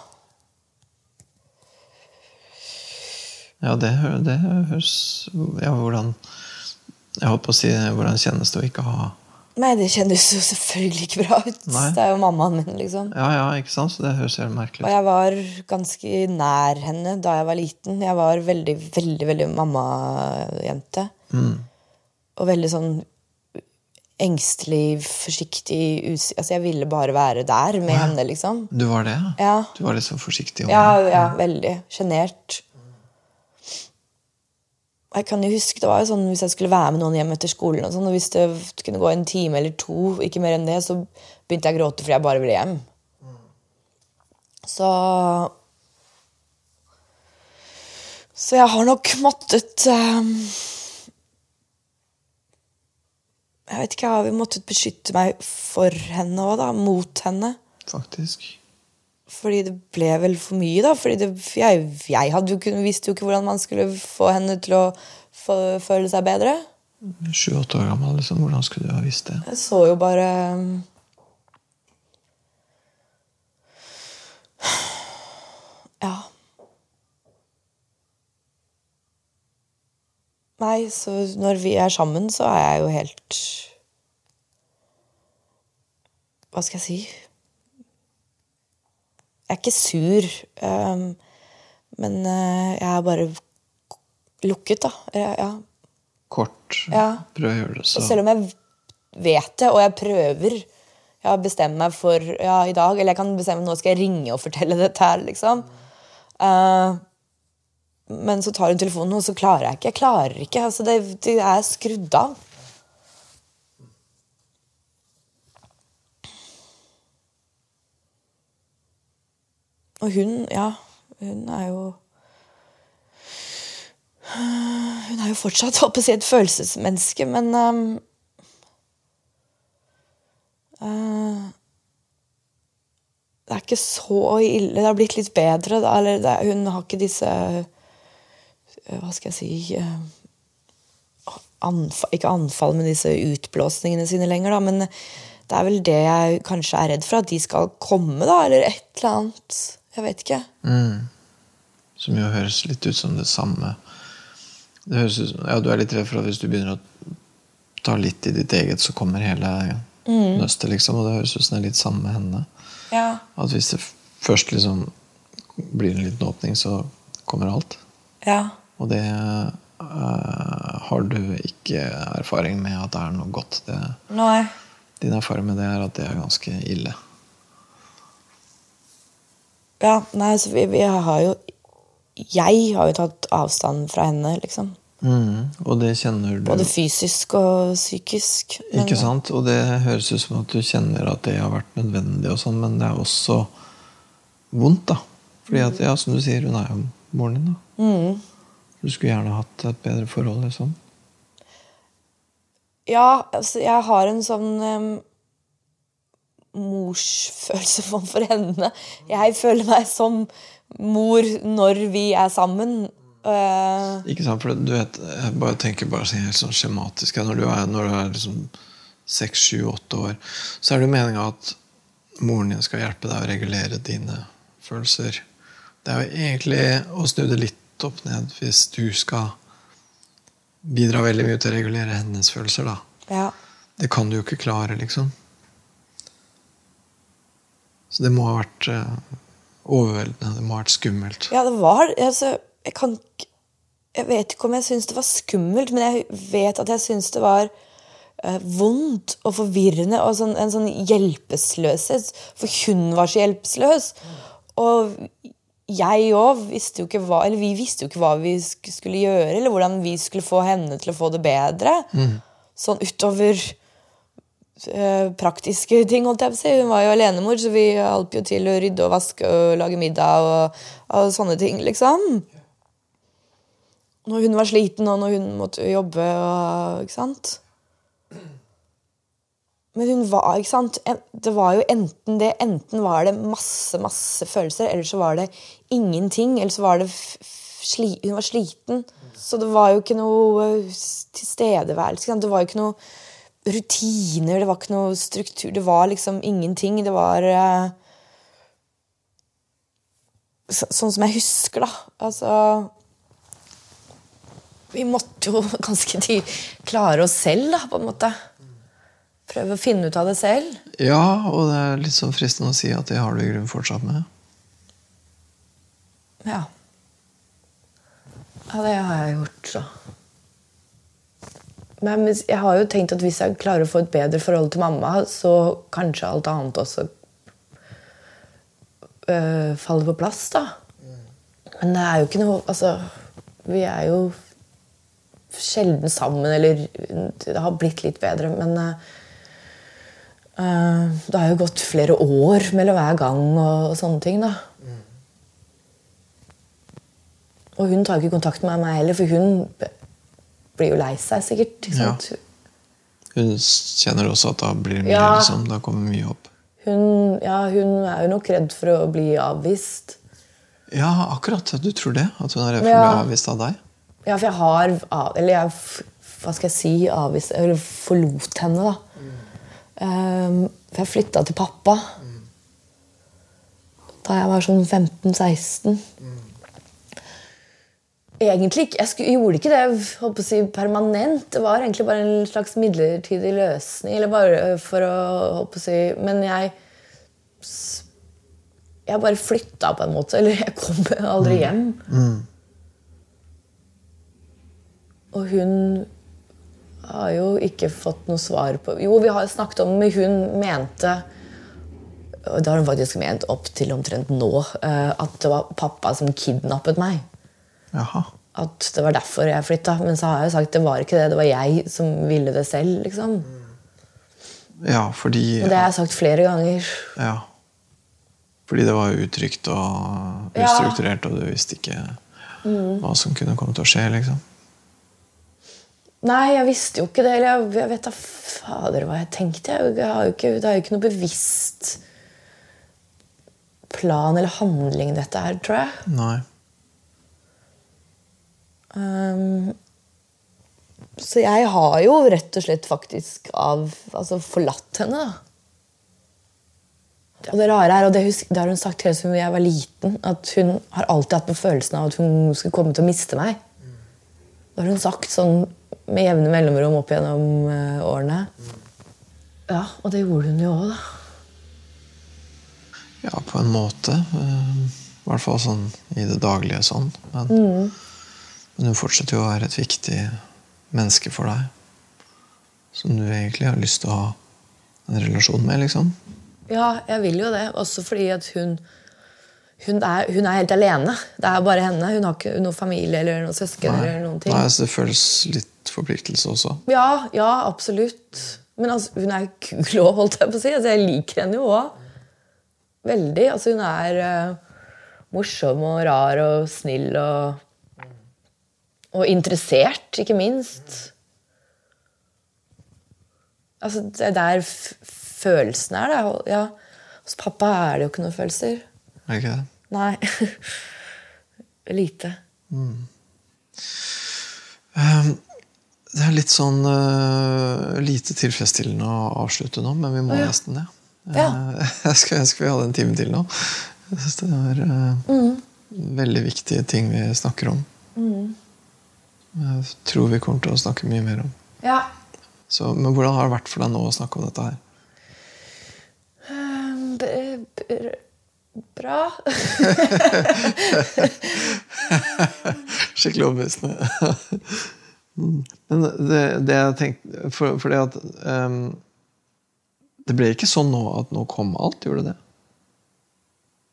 Ja, det, det høres Ja, hvordan Jeg holdt på å si hvordan kjennes det å ikke ha Nei, det kjennes jo selvfølgelig ikke bra ut. Nei. Det er jo mammaen min, liksom. Ja, ja, ikke sant? Så det høres helt merkelig Og ut. jeg var ganske nær henne da jeg var liten. Jeg var veldig, veldig veldig mammajente. Og veldig sånn engstelig, forsiktig us Altså, jeg ville bare være der med henne, liksom. Du var det, ja? Ja. Du var litt så forsiktig? Ja, ja, veldig. Sjenert. Jeg kan jo huske, det var jo sånn Hvis jeg skulle være med noen hjem etter skolen, og sånn, og hvis det kunne gå en time eller to, ikke mer enn det, så begynte jeg å gråte fordi jeg bare ville hjem. Så Så jeg har nok måttet ehm, Jeg vet ikke, jeg har jo måttet beskytte meg for henne òg, da. Mot henne. Faktisk. Fordi det ble vel for mye, da. Fordi det, jeg, jeg hadde jo visste jo ikke hvordan man skulle få henne til å få, føle seg bedre. Sju-åtte år gammel, liksom. Hvordan skulle du ha visst det? Jeg så jo bare Ja. Nei, så når vi er sammen, så er jeg jo helt Hva skal jeg si? Jeg er ikke sur, um, men uh, jeg er bare lukket, da. Ja, ja. Kort. Ja. Prøv å gjøre det så Og selv om jeg vet det, og jeg prøver Jeg har bestemt meg for ja, i dag Eller jeg kan bestemme nå skal jeg ringe og fortelle dette her, liksom. Eh, men så tar hun telefonen, og så klarer jeg ikke. Jeg klarer ikke. Altså, det, det er skrudd av. Og hun, ja Hun er jo Hun er jo fortsatt holdt på å si et følelsesmenneske, men um, uh, Det er ikke så ille. Det har blitt litt bedre. Da. Eller det, hun har ikke disse Hva skal jeg si eh, anfall, Ikke anfall, men disse utblåsningene sine lenger, da. Men det er vel det jeg kanskje er redd for, at de skal komme, da. Eller et eller annet. Jeg vet ikke. Som jo høres litt ut som det samme. Det høres ut som, ja, Du er litt redd for at hvis du begynner å ta litt i ditt eget, så kommer hele nøstet, liksom. Og det høres ut som det er litt samme med henne. Ja. At hvis det først liksom blir en liten åpning, så kommer alt. Ja. Og det uh, har du ikke erfaring med at det er noe godt. Det, Nei. din erfaring med det er at det er ganske ille. Ja, nei, så vi, vi har jo Jeg har jo tatt avstand fra henne, liksom. Mm, og det kjenner du Både fysisk og psykisk. men- Ikke sant? Og det høres ut som at du kjenner at det har vært nødvendig, og sånn, men det er også vondt, da. Fordi at, ja, som du sier, hun er jo moren din. da. Du skulle gjerne hatt et bedre forhold. liksom. Ja, altså, jeg har en sånn um, morsfølelse for, henne. Jeg føler meg som mor når vi er sammen. Uh, Ikke sant? For du vet, jeg bare tenker bare sånn helt sånn skjematisk. Når du er, når du er liksom seks, sju, åtte år, så er det jo meninga at moren din skal hjelpe deg å regulere dine følelser. Det er jo egentlig å snu det litt opp ned hvis du skal bidra veldig mye til å regulere hennes følelser. da. ja. Det kan du jo ikke klare, liksom. Så det må ha vært eh, overveldende. Det må ha vært skummelt. ja, det var altså, Jeg kan Jeg vet ikke om jeg syns det var skummelt, men jeg vet at jeg syns det var eh, vondt og forvirrende og sånn, en sånn hjelpeløshet. For hun var så hjelpeløs. Og jeg òg visste jo ikke hva Eller vi visste jo ikke hva vi skulle gjøre, eller hvordan vi skulle få henne til å få det bedre. Sånn utover eh, praktiske ting, holdt jeg på å si. Hun var jo alenemor, så vi hjalp jo til å rydde og vaske og lage middag og, og sånne ting, liksom. Når hun var sliten, og når hun måtte jobbe og Ikke sant? Men hun var ikke sant? Det var jo enten det Enten var det masse, masse følelser, eller så var det ingenting. Eller så var det sli Hun var sliten. Så det var jo ikke noe eh, tilstedeværelse. Det var jo ikke noe rutiner, det var ikke noe struktur. Det var liksom ingenting. Det var eh, så, Sånn som jeg husker, da. Altså Vi måtte jo ganske klare oss selv, da, på en måte. Prøve å finne ut av det selv. Ja, og det er litt sånn fristende å si at det har du i grunnen fortsatt med. Ja. Ja, det har jeg gjort, så. Men jeg har jo tenkt at hvis jeg klarer å få et bedre forhold til mamma, så kanskje alt annet også øh, faller på plass, da. Men det er jo ikke noe Altså, vi er jo sjelden sammen, eller det har blitt litt bedre, men øh, det har jo gått flere år mellom hver gang og, sånne ting, da. Og hun tar ikke kontakt med meg heller, for hun blir jo lei seg sikkert. Ikke Ja. Hun kjenner også at da blir det mye, Ja. liksom. Da kommer mye opp. Hun, ja, hun er jo nok redd for å bli avvist. Ja, akkurat. Du tror det? At hun er redd for å bli avvist av deg? Ja, for jeg har Eller jeg hva skal jeg si avvist Eller forlot henne, da. Um, for jeg flytta til pappa da jeg var sånn 15-16. Egentlig ikke. Jeg skulle, gjorde ikke det håper å si, permanent. Det var egentlig bare en slags midlertidig løsning. Eller bare for å håper å si Men jeg Jeg bare flytta på en måte. Eller jeg kom aldri hjem. Og hun har jo ikke fått noe svar på Jo, vi har snakket om men Hun mente og det har hun faktisk ment opp til omtrent nå, eh, at det var pappa som kidnappet meg. Jaha. At det var derfor jeg flytta. Men så har jeg jo sagt det var ikke det. Det var jeg som ville det selv. liksom. Ja, fordi Og det har jeg sagt flere ganger. Ja. Fordi det var utrygt og ustrukturert, og du visste ikke hva som kunne komme til å skje, liksom. Nei, jeg visste jo ikke det. Eller jeg, jeg vet da fader hva jeg tenkte. Jeg, har jo ikke, det er jo ikke noe bevisst plan eller handling, dette her, tror jeg. Nei. Um, så jeg har jo rett og slett faktisk av, altså forlatt henne, da. Og det rare er, og det, husker, det har hun sagt helt siden jeg var liten, at hun har alltid hatt på følelsen av at hun skulle komme til å miste meg. Det har hun sagt sånn med jevne mellomrom opp gjennom eh, årene. Ja, og det gjorde hun jo òg, da. Ja, på en måte. eh, I hvert fall sånn i det daglige sånn. Men, men hun fortsetter jo å være et viktig menneske for deg. Som du egentlig har lyst til å ha en relasjon med, liksom. Ja, jeg vil jo det. Også fordi at hun hun er, hun er helt alene. Det er bare henne. Hun har ikke noen familie eller noen søsken. eller noen ting. Nei, så det føles litt forpliktelse også. Ja, ja, absolutt. Men altså, hun er kul òg, holdt jeg på å si. Altså, jeg liker henne jo òg. Veldig. Altså, hun er uh, morsom og rar og snill og Og interessert, ikke minst. Altså, det er der følelsene er, da. Ja. Hos pappa er det jo ikke noen følelser. Okay. Nei. Lite. Ehm, Det er litt sånn uh, lite tilfredsstillende å avslutte nå, men vi må ja. nesten det. Ja. Eh, Jeg skulle ønske vi hadde en time til nå. Jeg synes det er uh, Mm. veldig viktige ting vi snakker om. Jeg tror vi kommer til å snakke mye mer om. Ja. Så, men hvordan har det vært for deg nå å snakke om dette her? B bra. Skikkelig overbevisende. Men det, det jeg tenkte For, for det at um, Det ble ikke sånn nå at nå kom alt, gjorde det?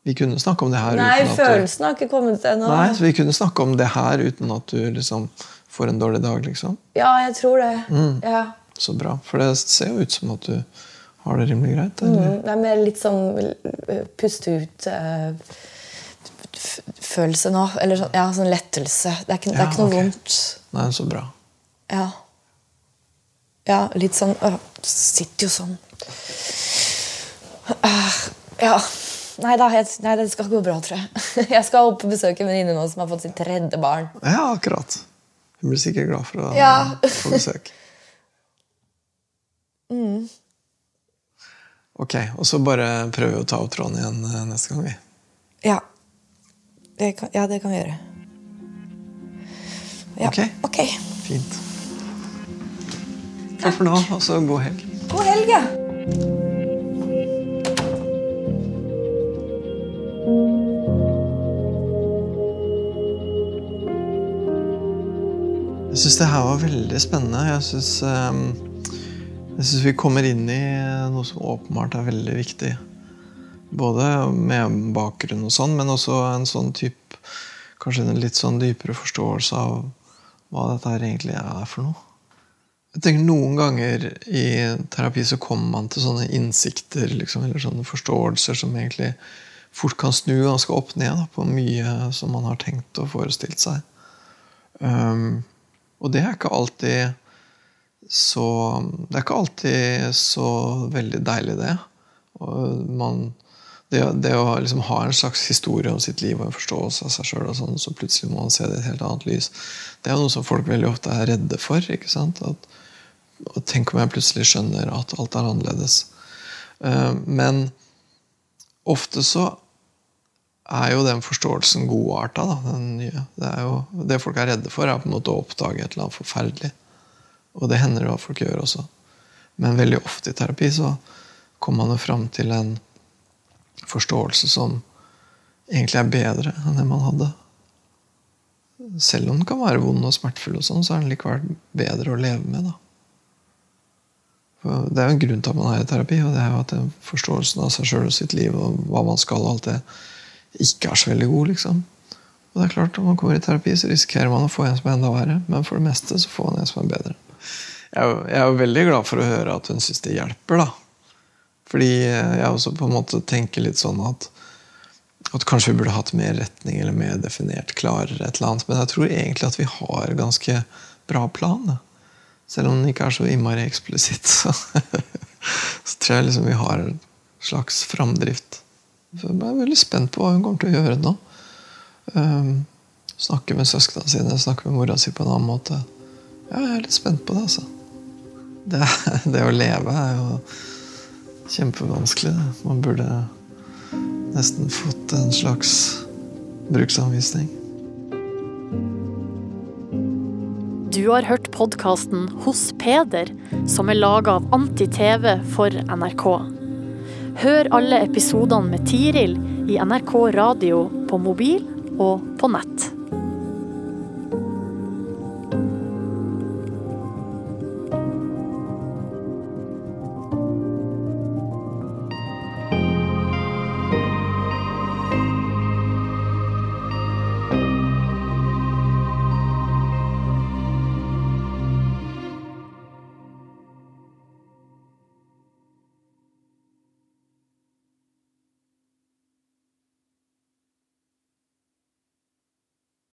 Vi kunne snakke om det her Nei, uten at følelsen har ikke kommet ennå. Nei, så vi kunne snakke om det her uten at du liksom får en dårlig dag, liksom. Ja, jeg tror det. Mm. Ja. Så bra. For det ser jo ut som at du har det rimelig greit. Eller? Mm, det er mer litt sånn eh, puste ut-følelse nå. Eller sånn, ja, sånn lettelse. Det er ikke, det er ikke noe okay. vondt. Nei, så bra. Ja. Ja, litt sånn øh, Sitter jo sånn. Uh, ja. Nei da, jeg, nei, det skal gå bra, tror jeg. Jeg skal opp og besøke en venninne nå som har fått sitt tredje barn. Ja, akkurat. Hun blir sikkert glad for å Ja. få besøk. Ok, og så bare prøver vi å ta opp tråden igjen eh, neste gang, vi. Ja. Det kan, ja, det kan vi gjøre. Ja. Ok. Fint. Takk for nå, og så god helg. God helg, ja. Jeg syns det her var veldig spennende. Jeg syns jeg synes vi kommer inn i noe som åpenbart er veldig viktig. Både med bakgrunn og sånn, men også en sånn type Kanskje en litt sånn dypere forståelse av hva dette her egentlig er for noe. Jeg tenker Noen ganger i terapi så kommer man til sånne innsikter liksom, eller sånne forståelser som egentlig fort kan snu ganske opp ned da, på mye som man har tenkt og forestilt seg. Um, og det er ikke alltid så Det er ikke alltid så veldig deilig, det. Man, det, det å liksom ha en slags historie om sitt liv og en forståelse av seg sjøl, sånn, så plutselig må man se det i et helt annet lys, det er noe som folk veldig ofte er redde for. ikke sant? At, og tenk om jeg plutselig skjønner at alt er annerledes. Uh, men ofte så er jo den forståelsen godarta. Det, det folk er redde for, er på en måte å oppdage et eller annet forferdelig. Og det hender det at folk gjør også. Men veldig ofte i terapi så kommer man jo fram til en forståelse som egentlig er bedre enn det man hadde. Selv om den kan være vond og smertefull, og sånn, så er den likevel bedre å leve med. da. For det er jo en grunn til at man er i terapi, og det er jo at forståelsen av seg sjøl og sitt liv og hva man skal, og alt det, ikke er så veldig god. liksom. Og det er klart, Når man kommer i terapi, så risikerer man å få en som er enda verre, men for det meste så får man en som er bedre. Jeg er jo, veldig glad for å høre at hun syns det hjelper. da. Fordi jeg også på en måte tenker litt sånn at, at kanskje vi burde hatt mer retning eller mer definert, klarere et eller annet. Men jeg tror egentlig at vi har ganske bra plan. Da. Selv om den ikke er så innmari eksplisitt, så, så tror jeg liksom vi har en slags framdrift. Så jeg er veldig spent på hva hun kommer til å gjøre nå. Um, snakke med søsknene sine, snakke med mora si på en annen måte. Ja, jeg er litt spent på det, altså. Det, det å leve er jo kjempevanskelig. Man burde nesten fått en slags bruksanvisning. Du har hørt podkasten Hos Peder, som er laga av Anti-TV for NRK. Hør alle episodene med Tiril i NRK radio på mobil og på nett.